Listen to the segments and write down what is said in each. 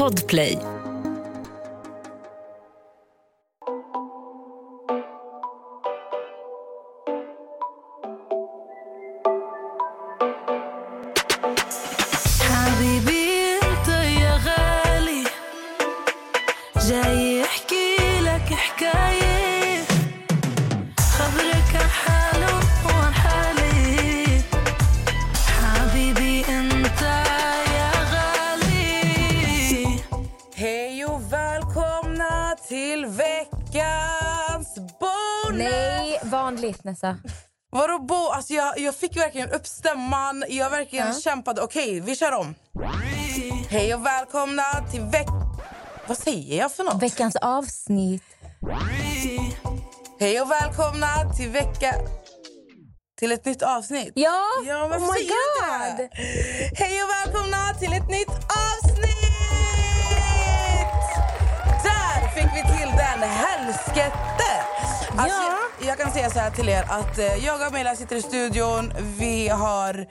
Podplay. Nessa. Vadå bo? Alltså jag, jag fick verkligen upp stämman. Jag verkligen kämpade. Okej, vi kör om. Hej och välkomna till veck... Vad säger jag för något? Veckans avsnitt. Hej och välkomna till vecka... Till ett nytt avsnitt. Ja, Ja, oh my säger god. Hej och välkomna till ett nytt avsnitt! Där fick vi till den helskette! Alltså, Ja. jag, kan säga så här till er att eh, jag och Amelia sitter i studion. Vi har...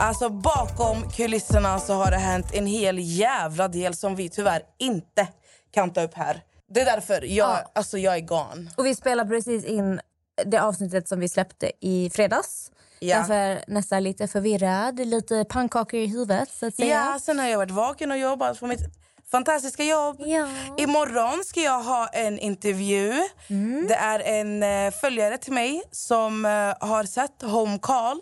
Alltså bakom kulisserna så har det hänt en hel jävla del som vi tyvärr inte kan ta upp här. Det är därför jag, Ja. alltså, jag är gone. Och vi spelar precis in det avsnittet som vi släppte i fredags. Ja. Därför är lite förvirrad, lite pannkakor i huvudet så att säga. Ja, sen har jag varit vaken och jobbat på mitt fantastiska jobb. Ja. Imorgon ska jag ha en intervju. Det är en eh, följare till mig som eh, har sett Home Call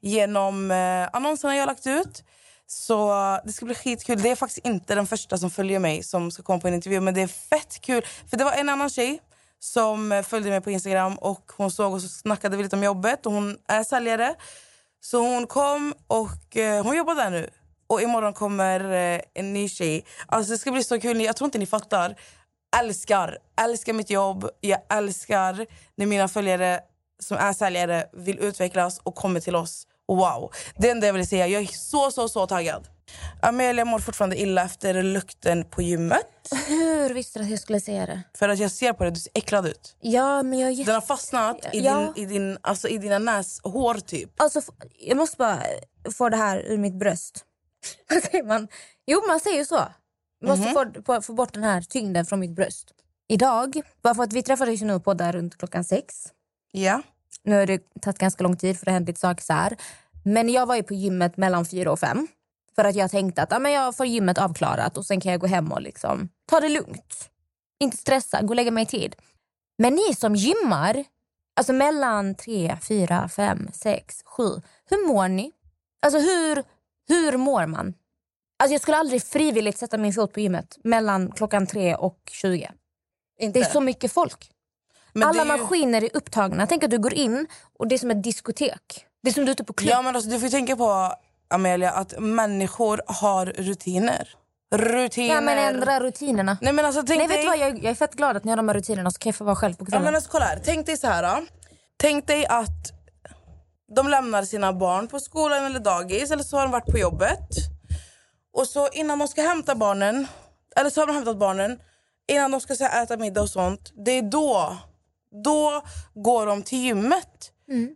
genom eh, annonserna jag lagt ut. Så det ska bli skitkul. Det är faktiskt inte den första som följer mig som ska komma på en intervju. Men det är fett kul. För det var en annan tjej som följde mig på Instagram och hon såg och så snackade vi lite om jobbet. Och hon är säljare. Så hon kom och eh, hon jobbar där nu. Och imorgon kommer eh, en ny tjej. Alltså det ska bli så kul. Jag tror inte ni fattar. Älskar, älskar mitt jobb. Jag älskar när mina följare som är säljare vill utvecklas och kommer till oss. Wow, det är enda jag vill säga. Jag är så, så, så taggad. Amelia mår fortfarande illa efter lukten på gymmet. Hur visste du att jag skulle säga det? För att jag ser på dig, du ser äcklad ut. Ja, men jag. Den har fastnat i, Ja. din, i, din, alltså, i dina näshår typ. Alltså, jag måste bara få det här ur mitt bröst. Vad säger man? Jo, man säger ju så. Jag måste få, få, få bort den här tyngden från mitt bröst. Idag, bara för att vi träffades ju nu på där runt klockan sex. Ja. Nu har det tagit ganska lång tid för det har hänt lite saker så här. Men jag var ju på gymmet mellan fyra och fem. För att jag tänkte att ja, men jag får gymmet avklarat och sen kan jag gå hem och liksom ta det lugnt. Inte stressa, gå och lägga mig i tid. Men ni som gymmar, alltså mellan tre, fyra, fem, sex, sju. Hur mår ni? Alltså hur, hur mår man? Alltså jag skulle aldrig frivilligt sätta min fot på gymmet mellan klockan tre och 20. Inte. Det är så mycket folk. Men Alla är ju- maskiner är upptagna. Tänk att du går in och det är som ett diskotek. Det är som du är ute på klubb. Ja, men alltså, du får tänka på, Amelia, att människor har rutiner. Rutiner. Ja, men ändra rutinerna. Nej, men alltså, tänk Nej, vet dig... vad? Jag, jag är fett glad att ni har de här rutinerna så kan jag få vara själv på Ja, kvällen. men alltså, kolla här. Tänk dig så här. Då. Tänk dig att de lämnar sina barn på skolan eller dagis eller så har de varit på jobbet. Och så innan de ska hämta barnen, eller så har de hämtat barnen, innan de ska så här, äta middag och sånt. Det är då, då går de till gymmet.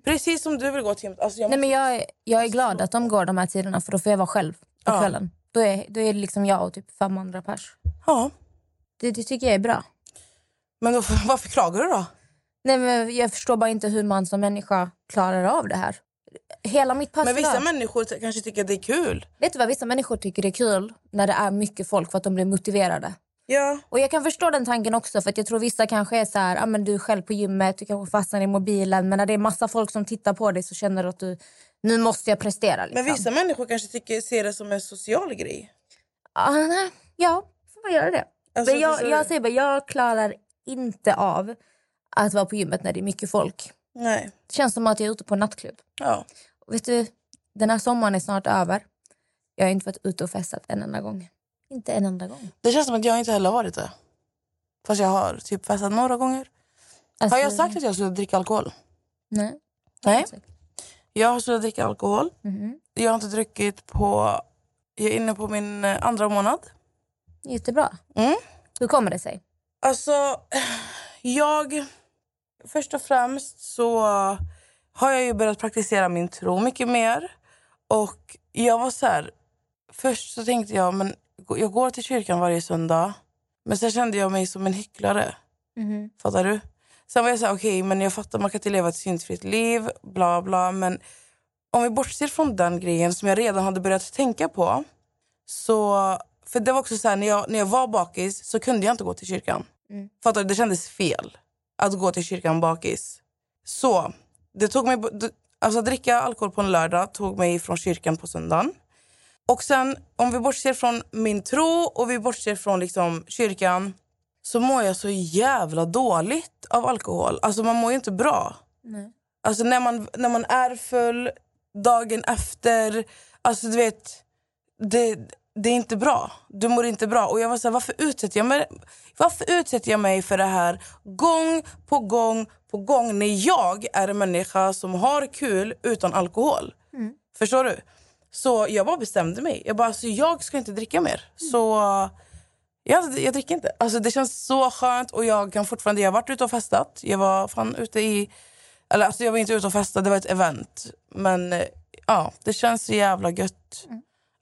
Precis som du vill gå till gymmet. Alltså, jag Nej, men jag, är- jag är glad att de går de här tiderna för då får jag vara själv på Ja. kvällen. Då är, då är det liksom jag och typ fem andra pers. Ja, Det, det tycker jag är bra. men då, varför klagar du då? Nej, men jag förstår bara inte hur man som människa klarar av det här. Hela mitt pass Men vissa idag- människor kanske tycker att det är kul. Vet du vad vissa människor tycker det är kul? När det är mycket folk för att de blir motiverade. Ja. Och jag kan förstå den tanken också för att jag tror vissa kanske är så här, ah, men du är själv på gymmet, du kanske fastnar i mobilen men när det är massa folk som tittar på dig så känner du att du, nu måste jag prestera. Liksom. Men vissa människor kanske tycker, ser det som en social grej. Ah, nej, ja, får man göra det. Alltså, men jag, jag säger bara, jag klarar inte av att vara på gymmet när det är mycket folk. Nej. Det känns som att jag är ute på en nattklubb. Ja. Och vet du, den här sommaren är snart över. Jag har inte varit ute och festat en enda gång. Inte en enda gång. Det känns som att jag inte heller har varit det. Fast jag har typ festat några gånger. Alltså, Har jag sagt att jag skulle dricka alkohol? Nej. Nej. Jag har slutat dricka alkohol. Mhm. Jag har inte druckit på... Jag är inne på min eh, andra månad. Jättebra. Mm. Hur kommer det sig? Alltså, jag... Först och främst så har jag ju börjat praktisera min tro mycket mer. Och jag var så här... Först så tänkte jag, men jag går till kyrkan varje söndag. Men sen kände jag mig som en hycklare. Mhm. Fattar du? Sen var jag så här, okej, men jag fattar man kan inte leva ett syndfritt liv, bla bla. Men om vi bortser från den grejen som jag redan hade börjat tänka på. Så, för det var också så här, när jag, när jag var bakis så kunde jag inte gå till kyrkan. Mm. Fattar du? Det kändes fel att gå till kyrkan bakis. Så, det tog mig, alltså att dricka alkohol på en lördag tog mig från kyrkan på söndagen. Och sen om vi bortser från min tro och vi bortser från liksom kyrkan så mår jag så jävla dåligt av alkohol. Alltså man mår ju inte bra. Nej. Alltså när man, när man är full dagen efter, alltså du vet, det, det är inte bra. Du mår inte bra. Och jag var så här, varför utsätter jag mig, varför utsätter jag mig för det här gång på gång på gång när jag är en människa som har kul utan alkohol? Förstår du? Så jag bara bestämde mig. Jag bara, alltså, jag ska inte dricka mer. Så jag, jag dricker inte. Alltså, det känns så skönt och jag kan fortfarande... Jag har varit ute och festat. Jag var fan ute i... Eller alltså jag var inte ute och festade, det var ett event. Men eh, ja, det känns så jävla gött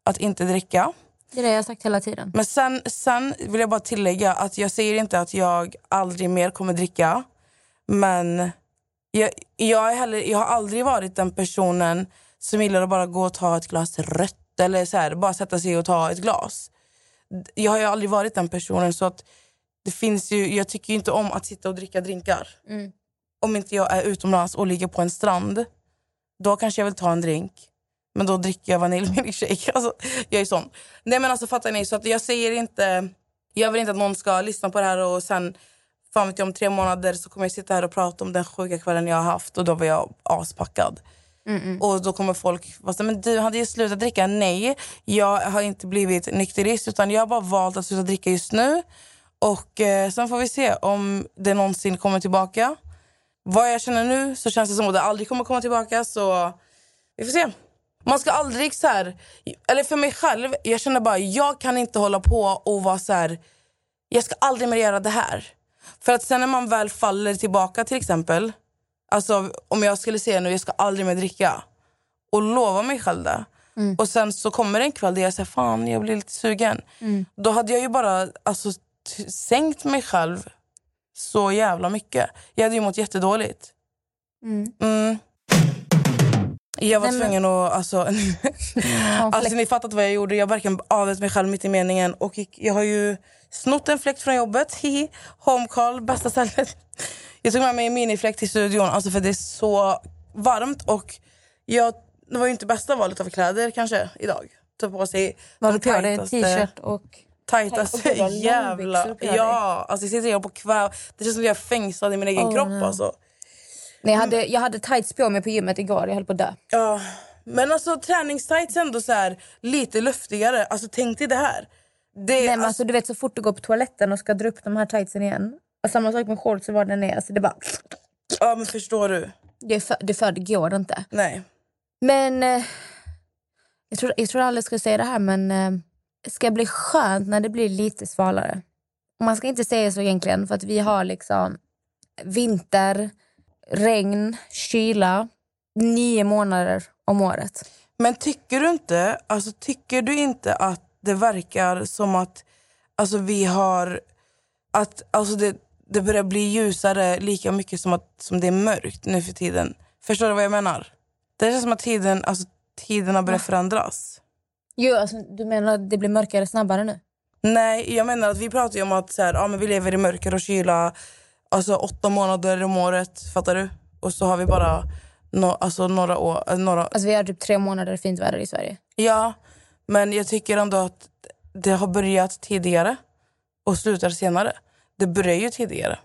att inte dricka. Det är det jag har sagt hela tiden. Men sen, sen vill jag bara tillägga att jag säger inte att jag aldrig mer kommer dricka. Men jag, jag, är heller, jag har aldrig varit den personen som gillar att bara gå och ta ett glas rött eller så här, bara sätta sig och ta ett glas. Jag har ju aldrig varit den personen så att det finns ju, jag tycker ju inte om att sitta och dricka drinkar. Mm. Om inte jag är utomlands och ligger på en strand, då kanske jag vill ta en drink. Men då dricker jag vaniljmilkshake. Alltså, jag är sån. Nej men alltså fattar ni? Så att jag säger inte... Jag vill inte att någon ska lyssna på det här och sen fan vet jag, om tre månader så kommer jag sitta här och prata om den sjuka kvällen jag har haft och då var jag aspackad. Och då kommer folk vara men du hade ju slutat dricka. Nej, jag har inte blivit nykterist utan jag har bara valt att sluta dricka just nu. Och eh, sen får vi se om det någonsin kommer tillbaka. Vad jag känner nu så känns det som att det aldrig kommer komma tillbaka så vi får se. Man ska aldrig så här, eller för mig själv, jag känner bara jag kan inte hålla på och vara så här. jag ska aldrig mer göra det här. För att sen när man väl faller tillbaka till exempel, alltså om jag skulle säga nu jag ska aldrig mer dricka och lova mig själv det. Och sen så kommer det en kväll där jag säger fan jag blir lite sugen. Då hade jag ju bara alltså, sänkt mig själv så jävla mycket. Jag hade ju mått jättedåligt. Mm. Jag var Nej, tvungen att... Alltså, alltså, ni fattat vad jag gjorde. Jag verkligen avvät mig själv mitt i meningen. Och gick, jag har ju snott en fläkt från jobbet. Hihi. Home call, bästa stället. Jag tog med mig en minifläkt till studion alltså för det är så varmt. Och jag, det var ju inte bästa valet av kläder kanske idag. Ta på sig Var de du på dig t-shirt och... Tajtaste jävla... Ja, alltså jag sitter här på kväv. Det känns som att jag är fängslad i min egen Oh, kropp. Alltså. Nej, jag, hade, jag hade tights på mig på gymmet igår. Jag höll på att dö. Ja, men alltså träningstights är ändå så här, lite luftigare. Alltså tänk dig det här. Det, Nej, men alltså, du vet så fort du går på toaletten och ska dra upp de här tightsen igen. Och samma sak med shorts och vad den är. Alltså, det, bara, ja, men förstår du? det, är för, det, för, det går inte. Nej. Men eh, jag, tror, jag tror aldrig jag skulle säga det här men eh, det ska bli skönt när det blir lite svalare. Man ska inte säga så egentligen för att vi har liksom vinter, regn, kyla nio månader om året. Men tycker du inte, alltså tycker du inte att det verkar som att alltså vi har, att alltså det, det börjar bli ljusare lika mycket som, att, som det är mörkt nu för tiden? Förstår du vad jag menar? Det känns som att tiden, alltså, tiden har börjat förändras. Jo, alltså, du menar att det blir mörkare snabbare nu? Nej, jag menar att vi pratar ju om att så här, ja, men vi lever i mörker och kyla alltså åtta månader om året, fattar du? Och så har vi bara no, alltså, några år... äh, Några, Alltså vi har typ tre månader fint väder i Sverige. ja, men jag tycker ändå att det har börjat tidigare och slutar senare. Det börjar ju tidigare.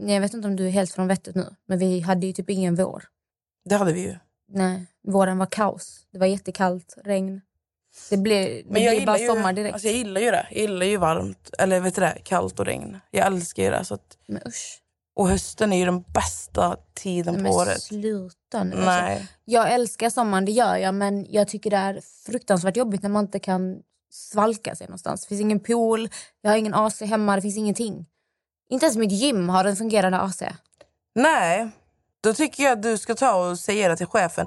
Nej, Jag vet inte om du är helt från vettet nu, men vi hade ju typ ingen vår. Det hade vi ju. Nej, våren var kaos. Det var jättekallt, regn. Det blev, det Men jag blev bara sommar ju, direkt. alltså jag gillar ju det. Jag gillar ju varmt, eller vet du det, kallt och regn. Jag älskar ju det. Så att, Men usch. och hösten är ju den bästa tiden Nej, på men året. sluta nu. Alltså, Nej. jag älskar sommaren, det gör jag. Men jag tycker det är fruktansvärt jobbigt när man inte kan svalka sig någonstans. Det finns ingen pool, jag har ingen AC hemma, det finns ingenting. Inte ens mitt gym har en fungerande AC. Nej, då tycker jag att du ska ta och säga det till chefen.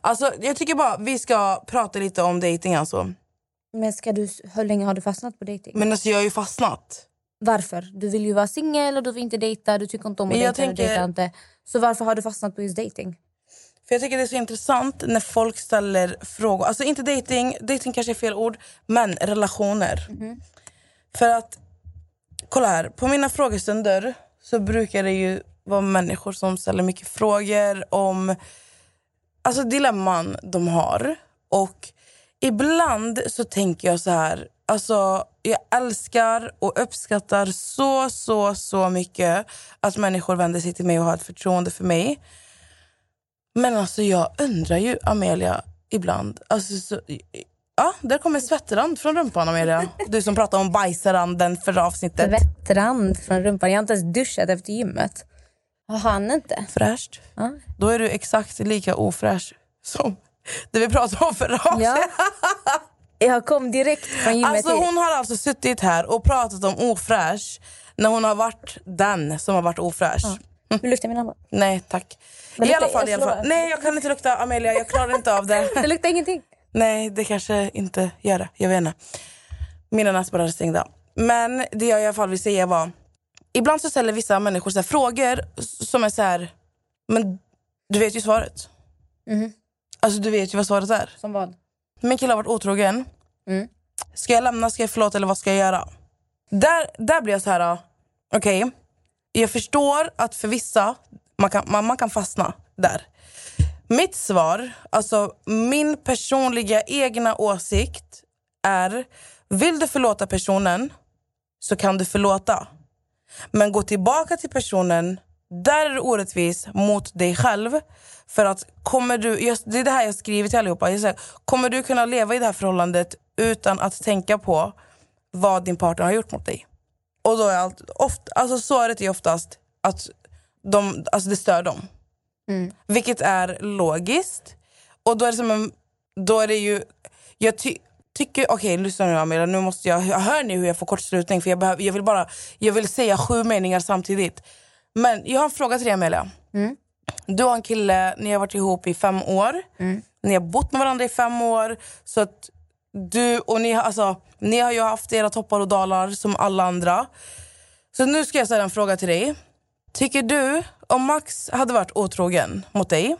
Alltså, jag tycker bara vi ska prata lite om dating alltså. Men ska du, hur länge har du fastnat på dating? Men alltså jag har ju fastnat. Varför? Du vill ju vara singel och du vill inte dejta, du tycker inte om att dejta, du tänker- dejtar inte. Så varför har du fastnat på just dating? För jag tycker det är så intressant när folk ställer frågor. Alltså inte dating, dating kanske är fel ord, men relationer. För att, kolla här, på mina frågestunder så brukar det ju vara människor som ställer mycket frågor om alltså dilemman de har. Och ibland så tänker jag så här, alltså jag älskar och uppskattar så, så, så mycket att människor vänder sig till mig och har ett förtroende för mig. Men alltså jag undrar ju, Amelia, ibland. Alltså, så, ja, där kommer svettrand från rumpan, Amelia. Du som pratade om bajsranden förra avsnittet. Svettrand från rumpan. Jag har inte ens duschat efter gymmet. Har han inte? Fräscht. Ja. Då är du exakt lika ofräsch som det vi pratade om förra avsnittet. Ja. Jag kom direkt från gymmet Alltså hon har alltså suttit här och pratat om ofräsch när hon har varit den som har varit ofräsch. Vill du lukta min hand? Nej tack. Men I lukta- alla fall, i alla fall. Nej jag kan inte lukta Amelia, jag klarar inte av det. Det luktar ingenting. Nej, det kanske inte gör det. Jag vet inte. Mina näsborrar är stängda. Men det jag i alla fall vill säga var... Ibland så ställer vissa människor så frågor som är så här... Men du vet ju svaret. Mhm. Alltså du vet ju vad svaret är. Som vad? Min kille har varit otrogen. Mm. Ska jag lämna, ska jag förlåta eller vad ska jag göra? Där, där blir jag så här... ah, Okej, jag förstår att för vissa, man kan, man, man kan fastna där. Mitt svar, alltså min personliga egna åsikt är... Vill du förlåta personen så kan du förlåta. Men gå tillbaka till personen, där är du orättvis mot dig själv. För att kommer du, jag, det är det här jag skriver till allihopa. Jag säger, kommer du kunna leva i det här förhållandet utan att tänka på vad din partner har gjort mot dig? Och då är allt, ofta, alltså svaret är oftast att de, alltså det stör dem. Vilket är logiskt. Och då är det som en, då är det ju, jag ty, tycker, okej lyssna nu Amelia, nu måste jag, hör ni hur jag får kortslutning? För jag, behöver, jag vill bara, jag vill säga sju meningar samtidigt. Men jag har en fråga till dig Amelia. Du har en kille, ni har varit ihop i fem år. Ni har bott med varandra i fem år. Så att du och ni, har- alltså, ni har ju haft era toppar och dalar som alla andra. Så nu ska jag ställa en fråga till dig. Tycker du, om Max hade varit otrogen mot dig,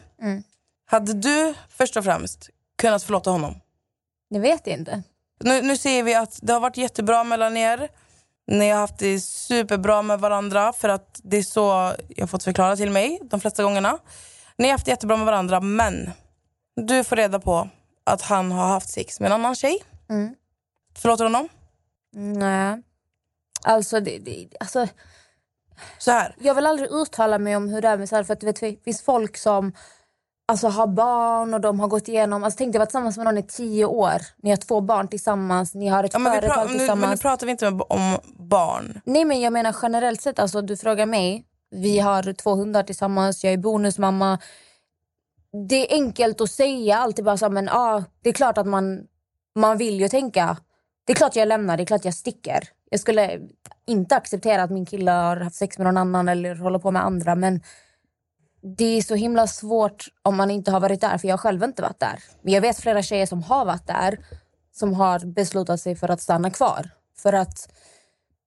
hade du först och främst kunnat förlåta honom? Det vet jag inte. Nu, nu ser vi att det har varit jättebra mellan er. Ni har haft det superbra med varandra för att det är så jag har fått förklara till mig de flesta gångerna. Ni har haft det jättebra med varandra men du får reda på att han har haft sex med en annan tjej. Mm. Förlåter du honom? Nej. Alltså, det, det, alltså, Så här. jag vill aldrig uttala mig om hur det är med så här, för att vet, det finns folk som alltså, har barn och de har gått igenom... Alltså, tänk dig att vara tillsammans med någon i tio år. Ni har två barn tillsammans, ni har ett Ja, men, företag nu, men nu tillsammans. pratar vi inte om barn. Nej men jag menar generellt sett, alltså, du frågar mig. Vi har två hundar tillsammans, jag är bonusmamma. Det är enkelt att säga alltid bara så men ah, det är klart att man, man vill ju tänka. Det är klart jag lämnar, det är klart jag sticker. Jag skulle inte acceptera att min kille har haft sex med någon annan eller håller på med andra men det är så himla svårt om man inte har varit där för jag har själv inte varit där. Men jag vet flera tjejer som har varit där som har beslutat sig för att stanna kvar. För att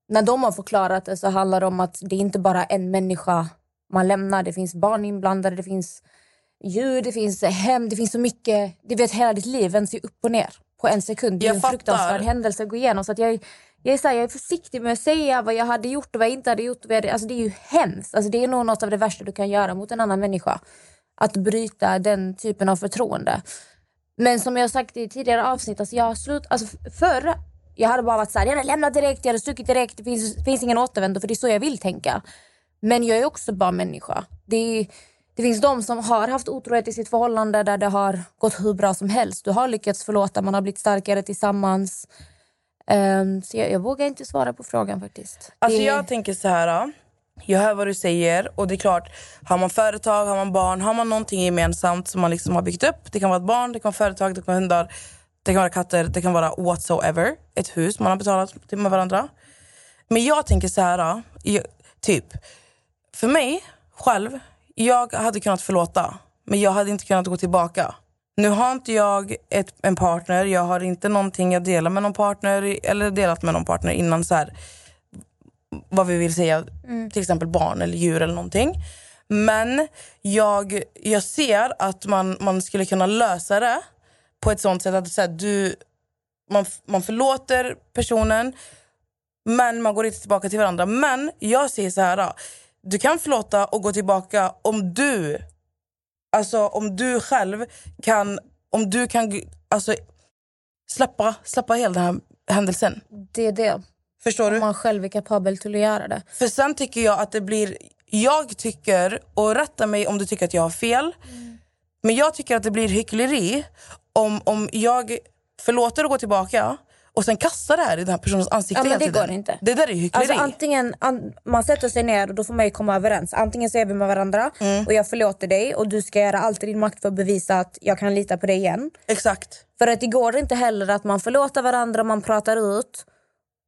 när de har förklarat det så handlar det om att det är inte bara en människa man lämnar. Det finns barn inblandade, det finns djur, det finns hem, det finns så mycket. Du vet hela ditt liv vänds ju upp och ner på en sekund. Det är Jag en fattar. fruktansvärd händelse att gå igenom. Så att jag, jag, är så här, jag är försiktig med att säga vad jag hade gjort och vad jag inte hade gjort. vad hade- Alltså det är ju hemskt. Alltså det är nog något av det värsta du kan göra mot en annan människa. Att bryta den typen av förtroende. Men som jag har sagt i tidigare avsnitt, alltså jag har slut, alltså förr jag hade bara varit såhär, jag hade lämnat direkt, jag hade stuckit direkt, det finns, finns ingen återvändo för det är så jag vill tänka. Men jag är också bara människa. Det är, Det finns de som har haft otrohet i sitt förhållande där det har gått hur bra som helst. Du har lyckats förlåta, man har blivit starkare tillsammans. Um, så jag, jag vågar inte svara på frågan faktiskt. Alltså Det- jag tänker så här. ja. Jag hör vad du säger och det är klart, har man företag, har man barn, har man någonting gemensamt som man liksom har byggt upp. Det kan vara ett barn, det kan vara företag, det kan vara hundar, det kan vara katter, det kan vara whatsoever. Ett hus man har betalat till med varandra. Men jag tänker så här, ja, jag, typ. För mig själv, jag hade kunnat förlåta. Men jag hade inte kunnat gå tillbaka. Nu har inte jag ett, en partner, jag har inte någonting jag delar med någon partner eller delat med någon partner innan så här vad vi vill säga, till exempel barn eller djur eller någonting. Men jag, jag ser att man, man skulle kunna lösa det på ett sånt sätt att så här, du, man, man förlåter personen men man går inte tillbaka till varandra. Men jag säger så här, då. du kan förlåta och gå tillbaka om du, alltså om du själv kan, om du kan alltså, släppa, släppa hela den här händelsen. det är det. Förstår du? Om man själv är kapabel till att göra det. För sen tycker jag att det blir... Jag tycker, och rätta mig om du tycker att jag har fel, men jag tycker att det blir hyckleri om, om jag förlåter och går tillbaka och sen kastar det här i den här personens ansikte Ja, men det tiden. går inte. Det där är hyckleri. Alltså antingen, an, man sätter sig ner och då får man komma överens. Antingen så är vi med varandra Mm. och jag förlåter dig och du ska göra allt i din makt för att bevisa att jag kan lita på dig igen. Exakt. För att det går inte heller att man förlåter varandra, man pratar ut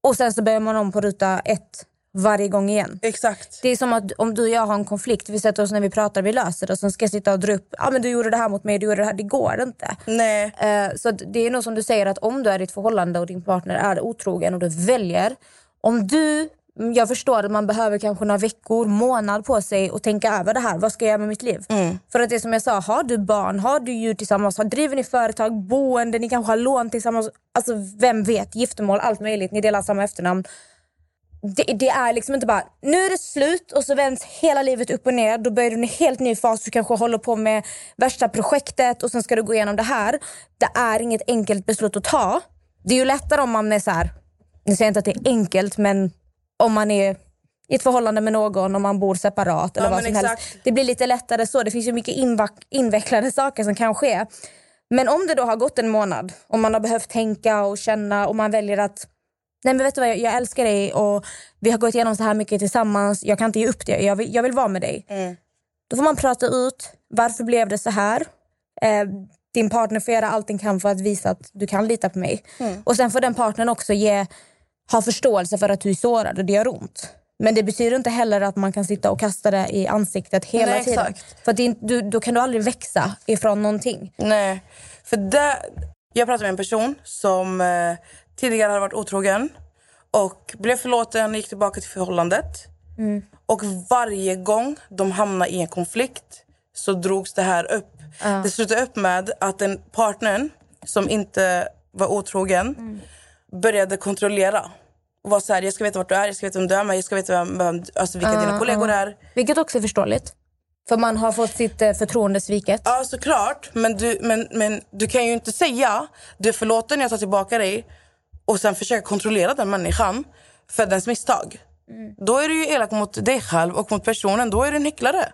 och sen så börjar man om på ruta ett varje gång igen. Exakt. Det är som att om du och jag har en konflikt, vi sätter oss när vi pratar, vi löser det och sen ska jag sitta och dra upp, ja ah, men du gjorde det här mot mig, du gjorde det här. Det går inte. Nej. Eh, så det är nog som du säger att om du är i ett förhållande och din partner är otrogen och du väljer, om du jag förstår att man behöver kanske några veckor, månad på sig och tänka över det här. Vad ska jag göra med mitt liv? För att det som jag sa, har du barn, har du djur tillsammans, har, driver ni företag, boende, ni kanske har lån tillsammans. Alltså vem vet, giftermål, allt möjligt. Ni delar samma efternamn. Det, det är liksom inte bara, nu är det slut och så vänds hela livet upp och ner. Då börjar du en helt ny fas. Du kanske håller på med värsta projektet och sen ska du gå igenom det här. Det är inget enkelt beslut att ta. Det är ju lättare om man är så här, nu säger jag inte att det är enkelt men om man är i ett förhållande med någon, om man bor separat eller Ja, vad som exakt. helst. Det blir lite lättare så. Det finns ju mycket invecklade saker som kan ske. Men om det då har gått en månad och man har behövt tänka och känna och man väljer att Nej men vet du vad, jag, jag älskar dig och vi har gått igenom så här mycket tillsammans. Jag kan inte ge upp det, jag vill, jag vill vara med dig. Då får man prata ut, varför blev det så här? Eh, din partner får göra allt den kan för att visa att du kan lita på mig. Och sen får den partnern också ge, ha förståelse för att du är sårad och det gör ont. Men det betyder inte heller att man kan sitta och kasta det i ansiktet hela Nej, tiden. exakt. För det, du, då kan du aldrig växa ifrån någonting. Nej. För det, jag pratade med en person som eh, tidigare hade varit otrogen och blev förlåten och gick tillbaka till förhållandet. Och varje gång de hamnade i en konflikt så drogs det här upp. Det slutade upp med att den partnern som inte var otrogen började kontrollera. Och var så här, jag ska veta vart du är, jag ska veta vem du är med, jag ska veta vem, vem, alltså vilka dina kollegor är. Vilket också är förståeligt. För man har fått sitt eh, förtroende sviket. Ja, såklart. Men du, men, men du kan ju inte säga du är förlåten, jag tar tillbaka dig och sen försöka kontrollera den människan för dens misstag. Då är du ju elak mot dig själv och mot personen. Då är du en hycklare.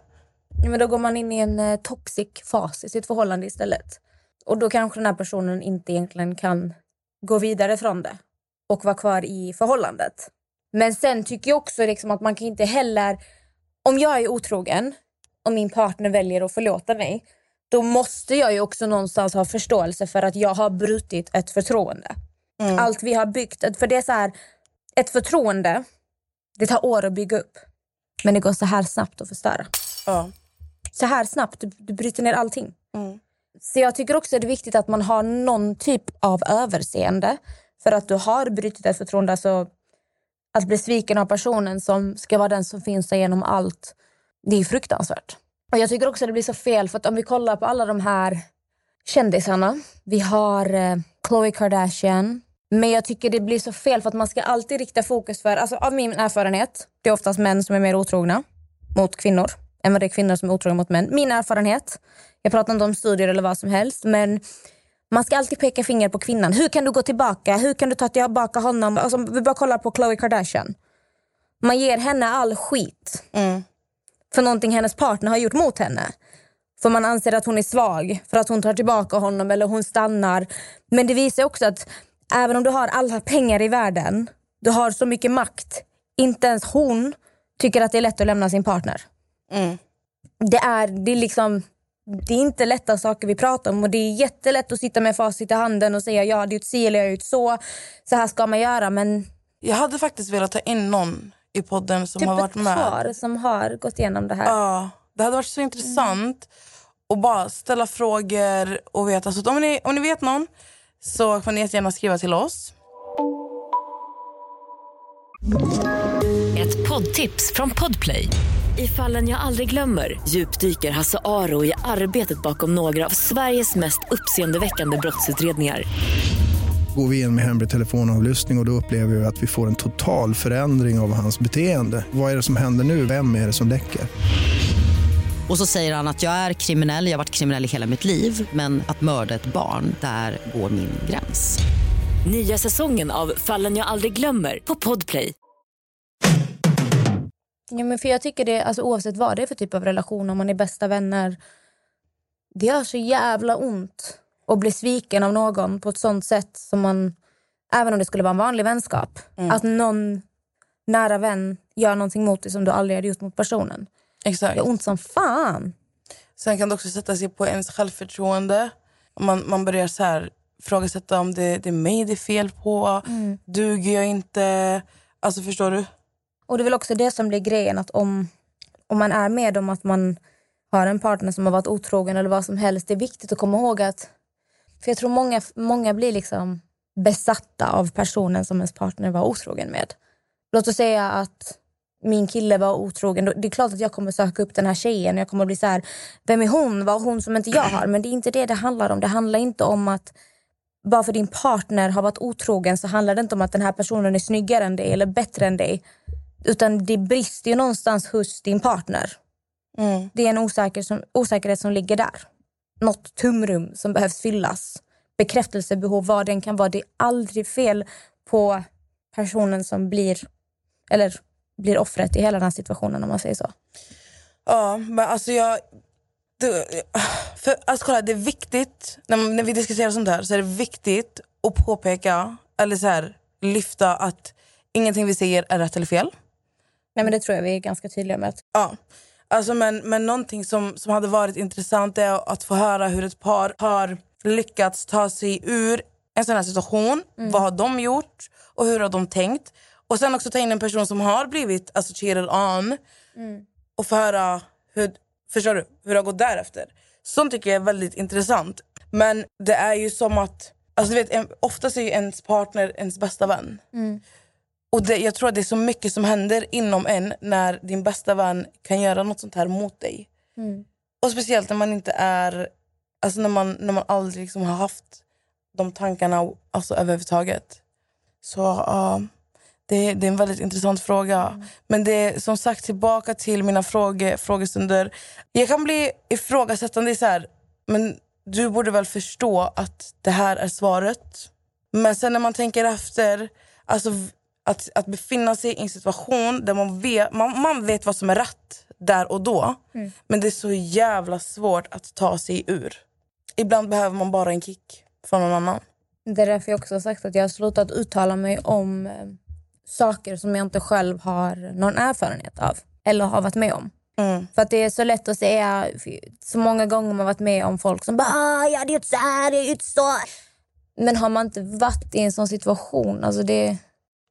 Ja, men då går man in i en eh, toxic fas i sitt förhållande istället. Och då kanske den här personen inte egentligen kan gå vidare från det och vara kvar i förhållandet. Men sen tycker jag också liksom att man kan inte heller... Om jag är otrogen och min partner väljer att förlåta mig då måste jag ju också någonstans ha förståelse för att jag har brutit ett förtroende. Allt vi har byggt. För det är så här, ett förtroende, det tar år att bygga upp. Men det går så här snabbt att förstöra Ja. så här snabbt. Du, du bryter ner allting. Så jag tycker också att det är viktigt att man har någon typ av överseende. För att du har brutit ett förtroende. Alltså, att bli sviken av personen som ska vara den som finns där genom allt. Det är fruktansvärt. Och jag tycker också att det blir så fel. För att om vi kollar på alla de här kändisarna. Vi har eh, Khloe Kardashian. Men jag tycker det blir så fel för att man ska alltid rikta fokus för, alltså av min erfarenhet, det är oftast män som är mer otrogna mot kvinnor än vad det är kvinnor som är otrogna mot män. Min erfarenhet, jag pratar inte om studier eller vad som helst, men man ska alltid peka finger på kvinnan. Hur kan du gå tillbaka? Hur kan du ta tillbaka honom? Alltså, vi bara kollar på Khloe Kardashian. Man ger henne all skit för någonting hennes partner har gjort mot henne. För man anser att hon är svag för att hon tar tillbaka honom eller hon stannar. Men det visar också att även om du har alla pengar i världen, du har så mycket makt, inte ens hon tycker att det är lätt att lämna sin partner. Mm. Det är, det är liksom det är inte lätta saker vi pratar om och det är jättelätt att sitta med facit i handen och säga jag hade gjort si eller jag har gjort så. Så här ska man göra men Jag hade faktiskt velat ta in någon i podden som typ har varit ett med. par som har gått igenom det här. Ja, det hade varit så intressant att bara ställa frågor och veta. Så om, ni, om ni vet någon så får ni jättegärna skriva till oss. Ett poddtips från Podplay. I fallen jag aldrig glömmer djupdyker Hasse Aro i arbetet bakom några av Sveriges mest uppseendeväckande brottsutredningar. Går vi in med hemlig telefonavlyssning och, och då upplever vi att vi får en total förändring av hans beteende. Vad är det som händer nu? Vem är det som läcker? Och så säger han att jag är kriminell, jag har varit kriminell i hela mitt liv men att mörda ett barn, där går min gräns. Nya säsongen av Fallen jag aldrig glömmer på Podplay. Ja, men för jag tycker det, alltså, oavsett vad det är för typ av relation, om man är bästa vänner. Det gör så jävla ont att bli sviken av någon på ett sånt sätt som man, även om det skulle vara en vanlig vänskap, att någon nära vän gör någonting mot dig som du aldrig hade gjort mot personen. Exakt. Det gör ont som fan. Sen kan det också sätta sig på ens självförtroende. Man, man börjar så här ifrågasätta om det, det är mig det är fel på. Duger jag inte? Alltså förstår du? Och det är väl också det som blir grejen att om, om man är med om att man har en partner som har varit otrogen eller vad som helst, det är viktigt att komma ihåg att, för jag tror många, många blir liksom besatta av personen som ens partner var otrogen med. Låt oss säga att min kille var otrogen, det är klart att jag kommer söka upp den här tjejen och jag kommer bli så här, vem är hon? Vad hon som inte jag har? Men det är inte det det handlar om. Det handlar inte om att bara för din partner har varit otrogen så handlar det inte om att den här personen är snyggare än dig eller bättre än dig. Utan det brister ju någonstans hos din partner. Mm. Det är en osäker som, osäkerhet som ligger där. Något tumrum som behövs fyllas. Bekräftelsebehov, vad den kan vara. Det är aldrig fel på personen som blir, eller blir offret i hela den här situationen om man säger så. Ja, men alltså jag... Det, för, alltså kolla, det är viktigt, när, man, när vi diskuterar sånt här så är det viktigt att påpeka, eller så här, lyfta att ingenting vi säger är rätt eller fel. Nej men det tror jag vi är ganska tydliga med. Ja. Alltså, men, men någonting som, som hade varit intressant är att få höra hur ett par har lyckats ta sig ur en sån här situation. Vad har de gjort och hur har de tänkt? Och sen också ta in en person som har blivit cheated on och få höra hur, förstår du, hur det har gått därefter. Sånt tycker jag är väldigt intressant. Men det är ju som att, alltså, du vet, en, oftast är ju ens partner ens bästa vän. Och det, jag tror att det är så mycket som händer inom en när din bästa vän kan göra något sånt här mot dig. Och speciellt när man inte är, alltså när man, när man aldrig liksom har haft de tankarna alltså överhuvudtaget. Så ja, det, det är en väldigt intressant fråga. Men det är som sagt tillbaka till mina fråge, frågestunder. Jag kan bli ifrågasättande så här, men du borde väl förstå att det här är svaret. Men sen när man tänker efter, alltså att, att befinna sig i en situation där man vet, man, man vet vad som är rätt där och då. Men det är så jävla svårt att ta sig ur. Ibland behöver man bara en kick från någon annan. Det är därför jag också har sagt att jag har slutat uttala mig om eh, saker som jag inte själv har någon erfarenhet av eller har varit med om. Mm. För att det är så lätt att säga, så många gånger man varit med om folk som bara ah, “jag hade gjort så här, jag hade gjort så”. Men har man inte varit i en sån situation, alltså det,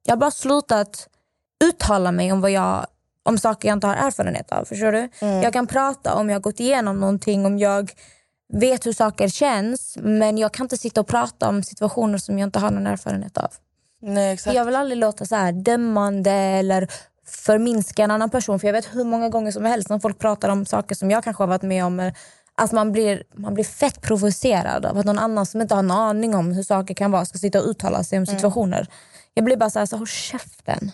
jag har bara slutat uttala mig om, vad jag, om saker jag inte har erfarenhet av. Förstår du? Jag kan prata om jag har gått igenom någonting, om jag vet hur saker känns men jag kan inte sitta och prata om situationer som jag inte har någon erfarenhet av. Nej, exakt. Jag vill aldrig låta så här dömande eller förminska en annan person. För jag vet hur många gånger som helst när folk pratar om saker som jag kanske har varit med om. Att man blir, man blir fett provocerad av att någon annan som inte har en aning om hur saker kan vara ska sitta och uttala sig om situationer. Jag blir bara så här, så, håll käften.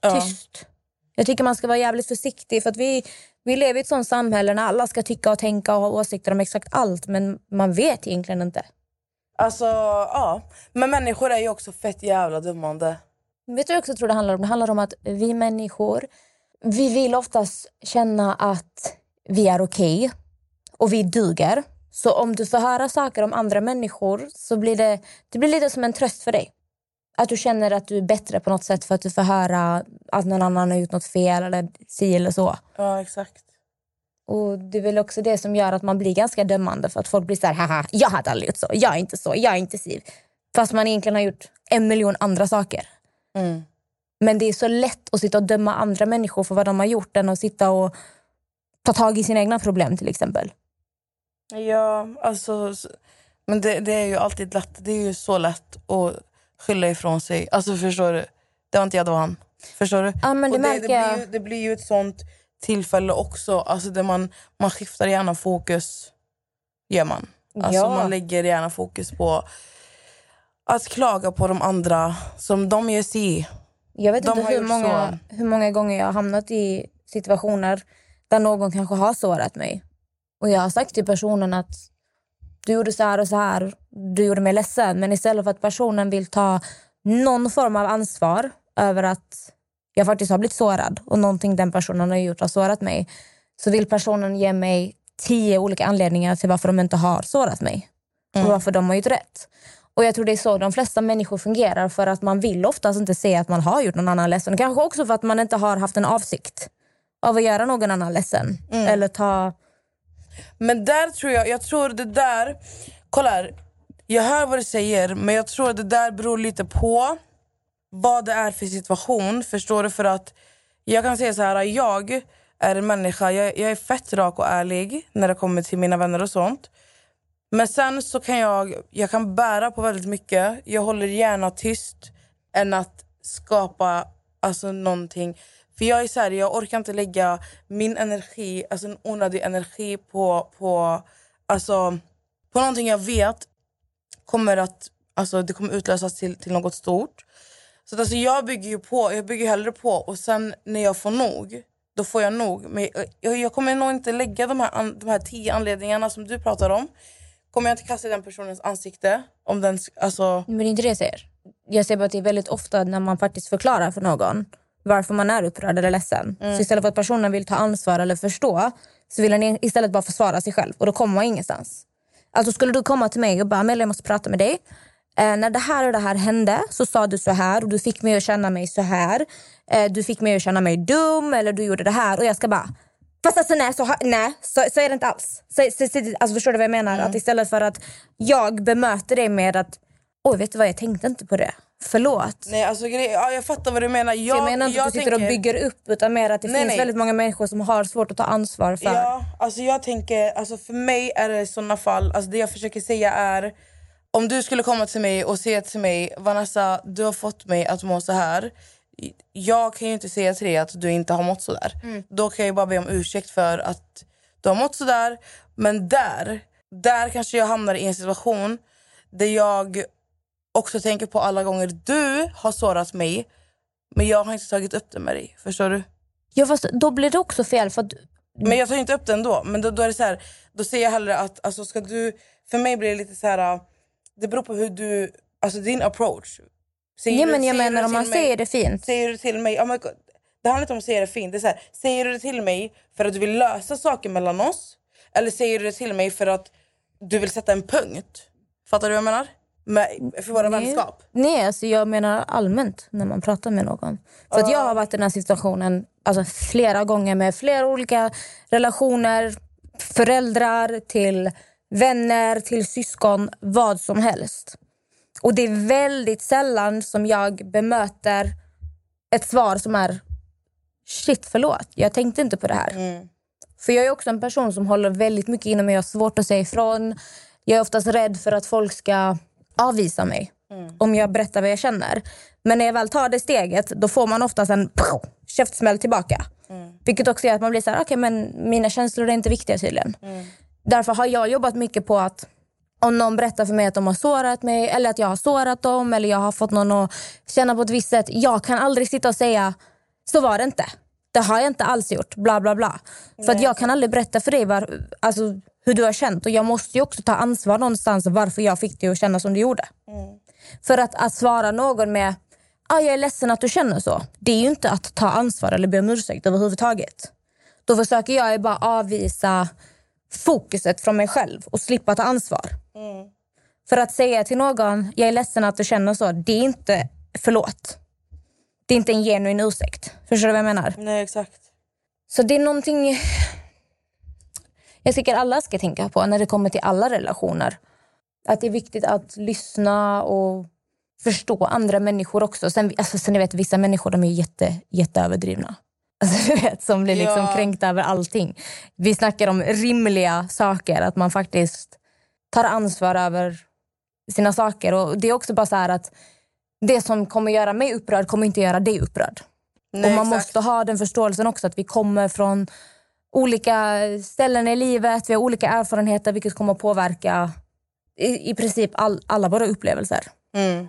Ja. Tyst. Jag tycker man ska vara jävligt försiktig för att vi, vi lever i ett sånt samhälle när alla ska tycka och tänka och ha åsikter om exakt allt men man vet egentligen inte. Alltså, ja. Men människor är ju också fett jävla dömande. Vet du vad jag också tror det handlar om? Det handlar om att vi människor, vi vill oftast känna att vi är okej. och vi duger. Så om du får höra saker om andra människor så blir det, det blir lite som en tröst för dig. Att du känner att du är bättre på något sätt för att du får höra att någon annan har gjort något fel eller si eller så. Ja, exakt. Och Det är väl också det som gör att man blir ganska dömande för att folk blir så här, haha, jag hade aldrig gjort så, jag är inte så, jag är inte si. Fast man egentligen har gjort en miljon andra saker. Mm. Men det är så lätt att sitta och döma andra människor för vad de har gjort än att sitta och ta tag i sina egna problem till exempel. Ja, alltså... Men det, det är ju alltid lätt. Det är ju så lätt att skylla ifrån sig. Alltså förstår du? Det var inte jag, det var han. Förstår du? Ja, men det Och märker det, blir ju, det blir ju ett sånt tillfälle också. Alltså där man, man skiftar gärna fokus. Gör man. Alltså Ja. Man lägger gärna fokus på att klaga på de andra som de ger sig i. Jag vet De inte hur många, hur många gånger jag har hamnat i situationer där någon kanske har sårat mig. Och jag har sagt till personen att du gjorde så här och så här, du gjorde mig ledsen. Men istället för att personen vill ta någon form av ansvar över att jag faktiskt har blivit sårad och någonting den personen har gjort har sårat mig. Så vill personen ge mig tio olika anledningar till varför de inte har sårat mig. Och varför de har gjort rätt. Och jag tror det är så de flesta människor fungerar för att man vill oftast inte se att man har gjort någon annan ledsen. Kanske också för att man inte har haft en avsikt av att göra någon annan ledsen. Eller ta... Men där tror jag, jag tror det där, kolla här. Jag hör vad du säger men jag tror det där beror lite på vad det är för situation. Förstår du? För att jag kan säga så här, jag är en människa, jag, jag är fett rak och ärlig när det kommer till mina vänner och sånt. Men sen så kan jag, jag kan bära på väldigt mycket. Jag håller gärna tyst än att skapa alltså, någonting. För jag är så här, jag orkar inte lägga min energi, alltså en onödig energi på, på, alltså, på någonting jag vet kommer att alltså, det kommer utlösas till, till något stort. Så att, alltså, jag bygger ju på, jag bygger hellre på och sen när jag får nog, då får jag nog. Men jag, jag kommer nog inte lägga de här, an, de här tio anledningarna som du pratar om. Kommer jag inte kasta i den personens ansikte. Om den, alltså, Men det är inte det jag säger. Jag säger bara att det är väldigt ofta när man faktiskt förklarar för någon varför man är upprörd eller ledsen. Så istället för att personen vill ta ansvar eller förstå så vill den istället bara försvara sig själv och då kommer man ingenstans. Alltså skulle du komma till mig och bara Amelia jag måste prata med dig. Eh, när det här och det här hände så sa du så här och du fick mig att känna mig så här. Eh, du fick mig att känna mig dum eller du gjorde det här och jag ska bara Fast alltså nej, så, nej så, så är det inte alls. Så, så, så, alltså, förstår du vad jag menar? Att istället för att jag bemöter dig med att Oj, vet du vad? Jag tänkte inte på det. Förlåt. nej, alltså, ja, jag fattar vad du menar. Jag, jag menar inte att du sitter och tänker- bygger upp utan mer att det Nej, finns nej. väldigt många människor som har svårt att ta ansvar för. Ja, alltså jag tänker, alltså för mig är det i såna fall, alltså det jag försöker säga är om du skulle komma till mig och säga till mig Vanessa, du har fått mig att må så här. Jag kan ju inte säga till dig att du inte har mått så där. Då kan jag bara be om ursäkt för att du har mått så där. Men där, där kanske jag hamnar i en situation där jag också tänker på alla gånger du har sårat mig men jag har inte tagit upp det med dig. Förstår du? Ja, fast då blir det också fel. För att, Men jag tar inte upp det ändå. Men då, då är det så här, då säger jag hellre att alltså, ska du... För mig blir det lite så här... Det beror på hur du... Alltså din approach. Säger ja, du- men jag menar om man mig- säger det fint. Säger du till mig... Oh my God, det handlar inte om att säga det fint. Det är så här, säger du det till mig för att du vill lösa saker mellan oss? Eller säger du det till mig för att du vill sätta en punkt? Fattar du vad jag menar? Med, för våra vänskap. Nej, alltså jag menar allmänt när man pratar med någon. För att jag har varit i den här situationen alltså, flera gånger med flera olika relationer. Föräldrar till vänner, till syskon, vad som helst. Och det är väldigt sällan som jag bemöter ett svar som är shit förlåt, jag tänkte inte på det här. För jag är också en person som håller väldigt mycket inom mig. Jag har svårt att säga ifrån. Jag är oftast rädd för att folk ska avvisa mig om jag berättar vad jag känner. Men när jag väl tar det steget då får man oftast en pow, käftsmäll tillbaka. Vilket också gör att man blir så här, okej men mina känslor är inte viktiga tydligen. Därför har jag jobbat mycket på att om någon berättar för mig att de har sårat mig eller att jag har sårat dem eller jag har fått någon att känna på ett visst sätt. Jag kan aldrig sitta och säga så var det inte. Det har jag inte alls gjort. Bla bla bla. För att jag kan aldrig berätta för dig var, alltså, hur du har känt. Och jag måste ju också ta ansvar någonstans varför jag fick dig att känna som du gjorde. För att, att svara någon med ah, jag är ledsen att du känner så. Det är ju inte att ta ansvar eller be om ursäkt överhuvudtaget. Då försöker jag bara avvisa fokuset från mig själv och slippa ta ansvar. För att säga till någon, jag är ledsen att du känner så, det är inte förlåt. Det är inte en genuin ursäkt. Förstår du vad jag menar? Nej, exakt. Så det är någonting jag tycker alla ska tänka på när det kommer till alla relationer. Att det är viktigt att lyssna och förstå andra människor också. Sen, alltså, sen vet, vissa människor de är jätte, jätteöverdrivna. Alltså, du vet, som blir liksom Ja. kränkta över allting. Vi snackar om rimliga saker, att man faktiskt tar ansvar över sina saker. Och Det är också bara så här att det som kommer göra mig upprörd kommer inte göra dig upprörd. Nej, och man exakt. måste ha den förståelsen också att vi kommer från olika ställen i livet, vi har olika erfarenheter vilket kommer påverka i, i princip all, alla våra upplevelser. Mm.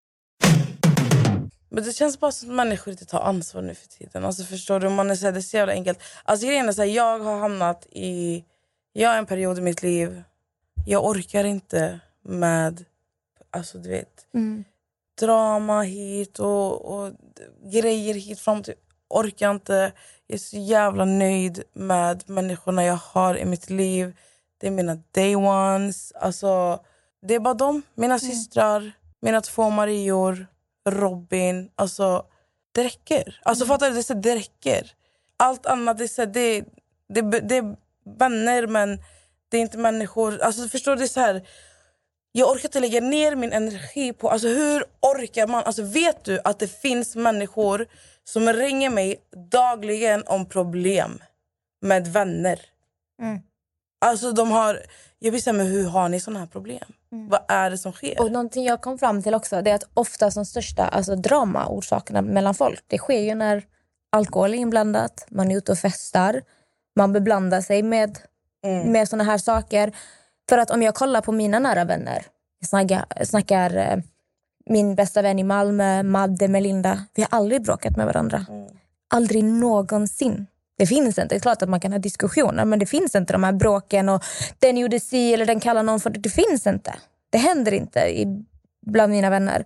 Men det känns bara som att människor inte tar ansvar nu för tiden. Alltså förstår du? Man är så här, det är så jävla enkelt. Alltså grejen är så här, jag har hamnat i... Jag har en period i mitt liv. Jag orkar inte med... Alltså du vet. Drama hit och, och grejer hit fram till... Orkar inte. Jag är så jävla nöjd med människorna jag har i mitt liv. Det är mina day ones. Alltså, det är bara dem. Mina systrar, mina två Marior, Robin. Alltså, det räcker. Alltså, fattar du? Det, så, det räcker. Allt annat det är, så, det, det, det är vänner, men det är inte människor. Alltså, förstår du? Det så här, jag orkar inte lägga ner min energi på... Alltså hur orkar man? Alltså vet du att det finns människor som ringer mig dagligen om problem med vänner? Mm. Alltså de har... Jag blir men hur har ni såna här problem? Vad är det som sker? Och någonting jag kom fram till också det är att ofta de största alltså, dramaorsakerna mellan folk det sker ju när alkohol är inblandat, man är ute och festar, man beblandar sig med, med såna här saker. För att om jag kollar på mina nära vänner, jag snackar, jag snackar eh, min bästa vän i Malmö, Madde, Melinda, vi har aldrig bråkat med varandra. Aldrig någonsin. Det finns inte. Det är klart att man kan ha diskussioner men det finns inte de här bråken och den gjorde si eller den kallar någon för det. Det finns inte. Det händer inte i, bland mina vänner.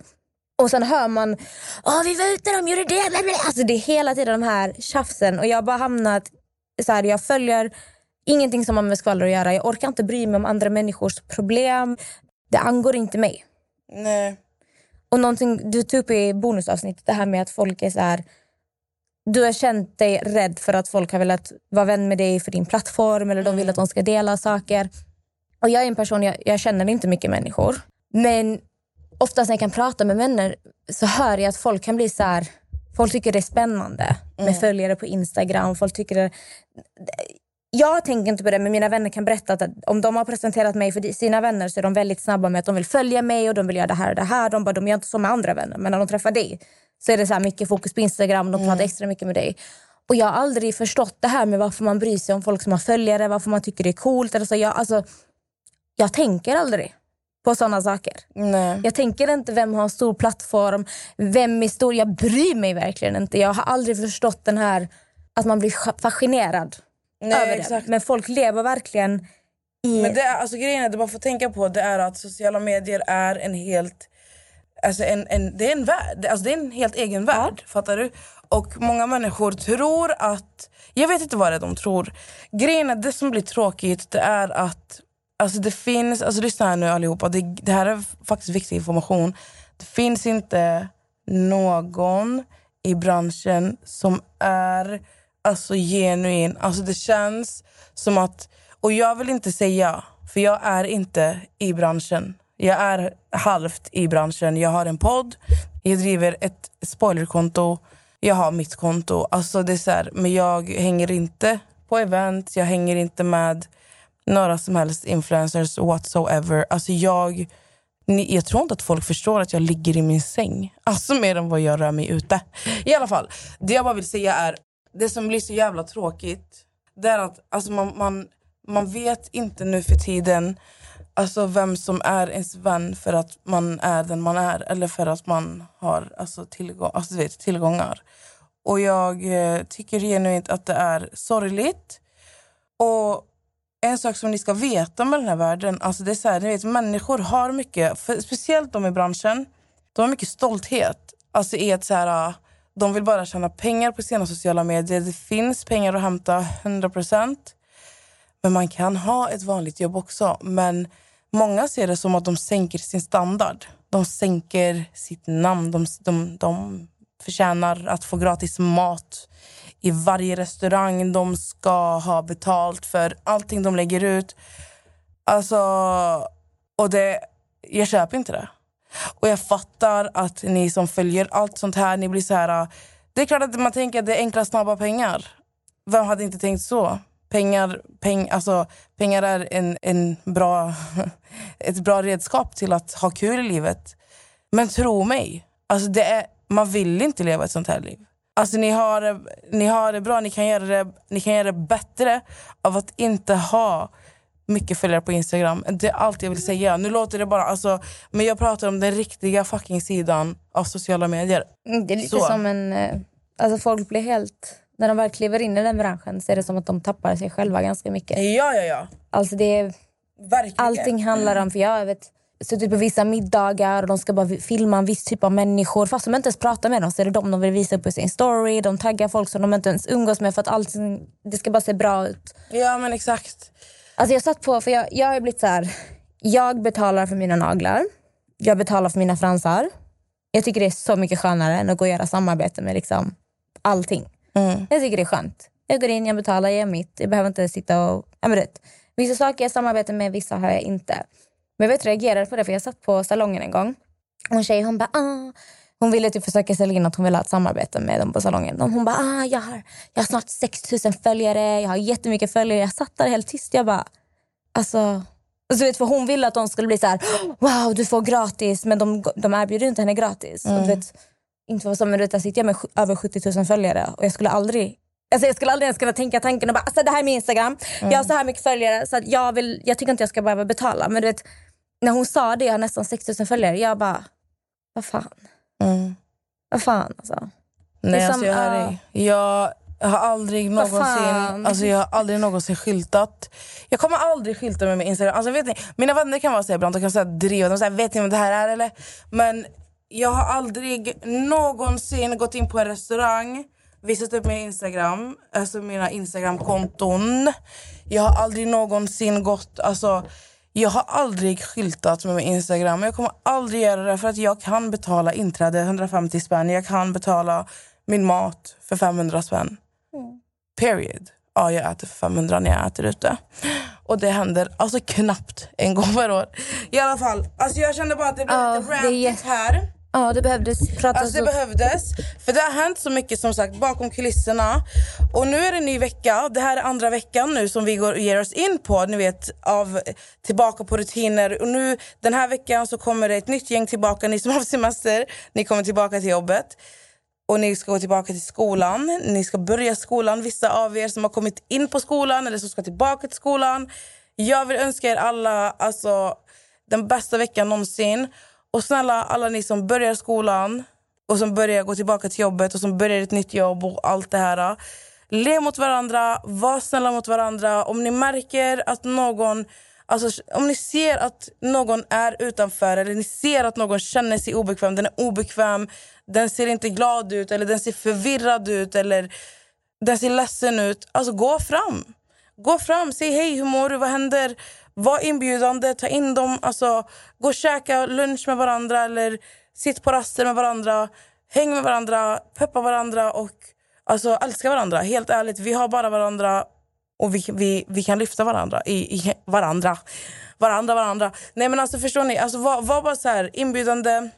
Och sen hör man, Åh, vi var ute, de gjorde det. Bla, bla. Alltså det är hela tiden de här tjafsen och jag har bara hamnat så här, jag följer ingenting som har med skvaller att göra. Jag orkar inte bry mig om andra människors problem. Det angår inte mig. Nej. Och någonting du tog upp i bonusavsnittet, det här med att folk är så här... Du har känt dig rädd för att folk har velat vara vän med dig för din plattform eller de vill att de ska dela saker. Och jag är en person, jag, jag känner inte mycket människor. Men oftast när jag kan prata med vänner så hör jag att folk kan bli så här... Folk tycker det är spännande med följare på Instagram. Folk tycker det, jag tänker inte på det, men mina vänner kan berätta att om de har presenterat mig för sina vänner så är de väldigt snabba med att de vill följa mig och de vill göra det här och det här. De, bara, de gör inte så med andra vänner, men när de träffar dig så är det så här mycket fokus på Instagram. De pratar extra mycket med dig. Och Jag har aldrig förstått det här med varför man bryr sig om folk som har följare, varför man tycker det är coolt. Eller så. Jag, alltså, jag tänker aldrig på såna saker. Nej. Jag tänker inte vem har en stor plattform, vem är stor. Jag bryr mig verkligen inte. Jag har aldrig förstått den här att man blir fascinerad Nej, över det. exakt. Men folk lever verkligen i... Men det är, alltså, grejen är, det man får tänka på det är att sociala medier är en helt... Alltså en, en, det är en värld. Alltså det är en helt egen värld. Fattar du? Och många människor tror att... Jag vet inte vad det är de tror. Grejen är, det som blir tråkigt det är att alltså det finns... Alltså lyssna här nu allihopa. Det, det här är faktiskt viktig information. Det finns inte någon i branschen som är alltså genuin. Alltså det känns som att... Och jag vill inte säga, för jag är inte i branschen. Jag är halvt i branschen. Jag har en podd, jag driver ett spoilerkonto, jag har mitt konto. Alltså det är så här, men jag hänger inte på event, jag hänger inte med några som helst influencers whatsoever. Alltså jag, ni, jag tror inte att folk förstår att jag ligger i min säng. Alltså mer än vad jag rör mig ute. I alla fall, det jag bara vill säga är, det som blir så jävla tråkigt Det är att alltså, man, man, man vet inte nu för tiden alltså, vem som är ens vän för att man är den man är eller för att man har alltså, tillgång, alltså, vet, tillgångar. Och jag eh, tycker genuint att det är sorgligt. Och en sak som ni ska veta med den här världen, alltså det är så här, ni vet, människor har mycket, speciellt de i branschen, de har mycket stolthet. Alltså i att så här, de vill bara tjäna pengar på sina sociala medier. Det finns pengar att hämta, 100%. Men man kan ha ett vanligt jobb också. Men många ser det som att de sänker sin standard. De sänker sitt namn. De, de, de förtjänar att få gratis mat i varje restaurang. De ska ha betalt för allting de lägger ut. Alltså, och det, jag köper inte det. Och jag fattar att ni som följer allt sånt här, ni blir så här... Äh, det är klart att man tänker att det är enkla, snabba pengar. Vem hade inte tänkt så? Pengar, peng, alltså, pengar är en, en bra, ett bra redskap till att ha kul i livet. Men tro mig, alltså det är, man vill inte leva ett sånt här liv. Alltså ni har, det- ni har det bra, ni kan, göra det, ni kan göra det bättre av att inte ha mycket följare på Instagram. Det är allt jag vill säga. Nu låter det bara... Alltså, men jag pratar om den riktiga fucking sidan av sociala medier. Mm, Det är lite Så. som en... eh, Alltså folk blir helt... När de väl kliver in i den branschen så är det som att de tappar sig själva ganska mycket. Ja, ja, ja. Alltså det är, Verkligen. allting handlar om... För jag vet, suttit på vissa middagar och de ska bara filma en viss typ av människor. Fast de inte ens pratar med dem så är det de de vill visa upp på sin story. De taggar folk som de inte ens umgås med för att allting, det ska bara se bra ut. Ja, men exakt. Alltså jag satt på, för jag, jag har blivit så här. Jag betalar för mina naglar. Jag betalar för mina fransar. Jag tycker det är så mycket skönare än att gå och göra samarbete med liksom allting. Mm. Jag tycker det är skönt. Jag går in, jag betalar, jag gör mitt. Jag behöver inte sitta och... Ja, men rätt. Vissa saker jag samarbetar med, vissa har jag inte. Men jag vet, reagerade på det för jag satt på salongen en gång. Och en tjej hon bara ah. Hon ville typ försöka sälja in att hon ville ha ett samarbete med dem på salongen. Hon bara ah, jag, har, jag har snart 6000 följare, jag har jättemycket följare. Jag satt där helt tyst. Jag bara alltså... Alltså, vet, för hon ville att de skulle bli så här, wow du får gratis men de, de erbjuder inte henne gratis. Och, du vet, inte för som, men du vet, där sitter jag med över 70 000 följare och jag skulle aldrig Alltså jag skulle aldrig ens kunna tänka tanken och bara, alltså det här är min Instagram, jag har så här mycket följare så jag, vill, jag tycker inte jag ska behöva betala. Men du vet, när hon sa det, jag har nästan 6 000 följare, jag bara, vad fan, Mm. vad fan alltså. Nej, är alltså, jag, ja. dig. jag har aldrig någonsin, alltså, jag har aldrig någonsin skyltat. Jag kommer aldrig skylta med min Instagram. Alltså, vet ni, mina vänner kan vara så ibland, de kan säga driva, de säger vet ni vad det här är eller? Men jag har aldrig någonsin gått in på en restaurang, visat upp min Instagram, alltså mina Instagram-konton. Jag har aldrig någonsin gått, alltså jag har aldrig skyltat med min Instagram. Jag kommer aldrig göra det för att jag kan betala inträde 150 spänn. Jag kan betala min mat för 500 spänn. Period. Ja, jag äter för 500 när jag äter ute. Och det händer alltså knappt en gång per år. I alla fall, alltså jag kände bara att det blev Ja, lite är rantigt jätte- här. Ja, det behövdes prata Alltså det behövdes. För det har hänt så mycket som sagt bakom kulisserna. Och nu är det en ny vecka. Det här är andra veckan nu som vi går ger oss in på. Ni vet, av tillbaka på rutiner. Och nu den här veckan så kommer det ett nytt gäng tillbaka. Ni som har semester, ni kommer tillbaka till jobbet. Och ni ska gå tillbaka till skolan. Ni ska börja skolan. Vissa av er som har kommit in på skolan eller som ska tillbaka till skolan. Jag vill önska er alla alltså, den bästa veckan någonsin. Och snälla alla ni som börjar skolan och som börjar gå tillbaka till jobbet och som börjar ett nytt jobb och allt det här. Le mot varandra, var snälla mot varandra. Om ni märker att någon Alltså, om ni ser att någon är utanför eller ni ser att någon känner sig obekväm, den är obekväm, den ser inte glad ut eller den ser förvirrad ut eller den ser ledsen ut. Alltså gå fram. Gå fram, säg hej, hur mår du, vad händer? Var inbjudande, ta in dem. Alltså, gå och käka lunch med varandra eller sitt på raster med varandra. Häng med varandra, peppa varandra och alltså, älska varandra. Helt ärligt, vi har bara varandra och vi, vi, vi kan lyfta varandra. I, i varandra. Varandra, varandra. Nej men alltså förstår ni, alltså, var, var bara så här inbjudande.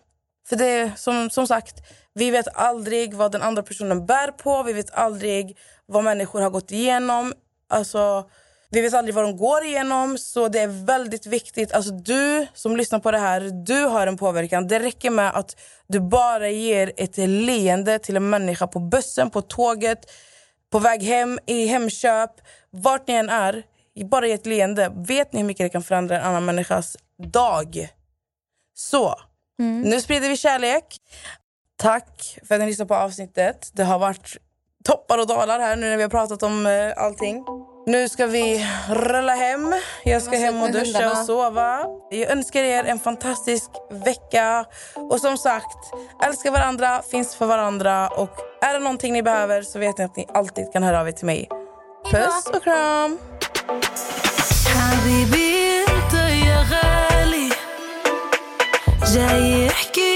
För det är som, som sagt, vi vet aldrig vad den andra personen bär på. Vi vet aldrig vad människor har gått igenom. Alltså, vi vet aldrig vad de går igenom. Så det är väldigt viktigt. Alltså, du som lyssnar på det här, du har en påverkan. Det räcker med att du bara ger ett leende till en människa på bussen, på tåget. på väg hem, i Hemköp, vart ni än är. Bara i ett leende. Vet ni hur mycket det kan förändra en annan människas dag? Så, nu sprider vi kärlek. Tack för att ni lyssnade på avsnittet. Det har varit toppar och dalar här nu när vi har pratat om eh, allting. Nu ska vi rulla hem. Jag ska hem och duscha och sova. Jag önskar er en fantastisk vecka. Och som sagt, älska varandra, finns för varandra. Och är det någonting ni behöver så vet ni att ni alltid kan höra av er till mig. Puss och kram! حبيبي انت يا غالي جاي يحكي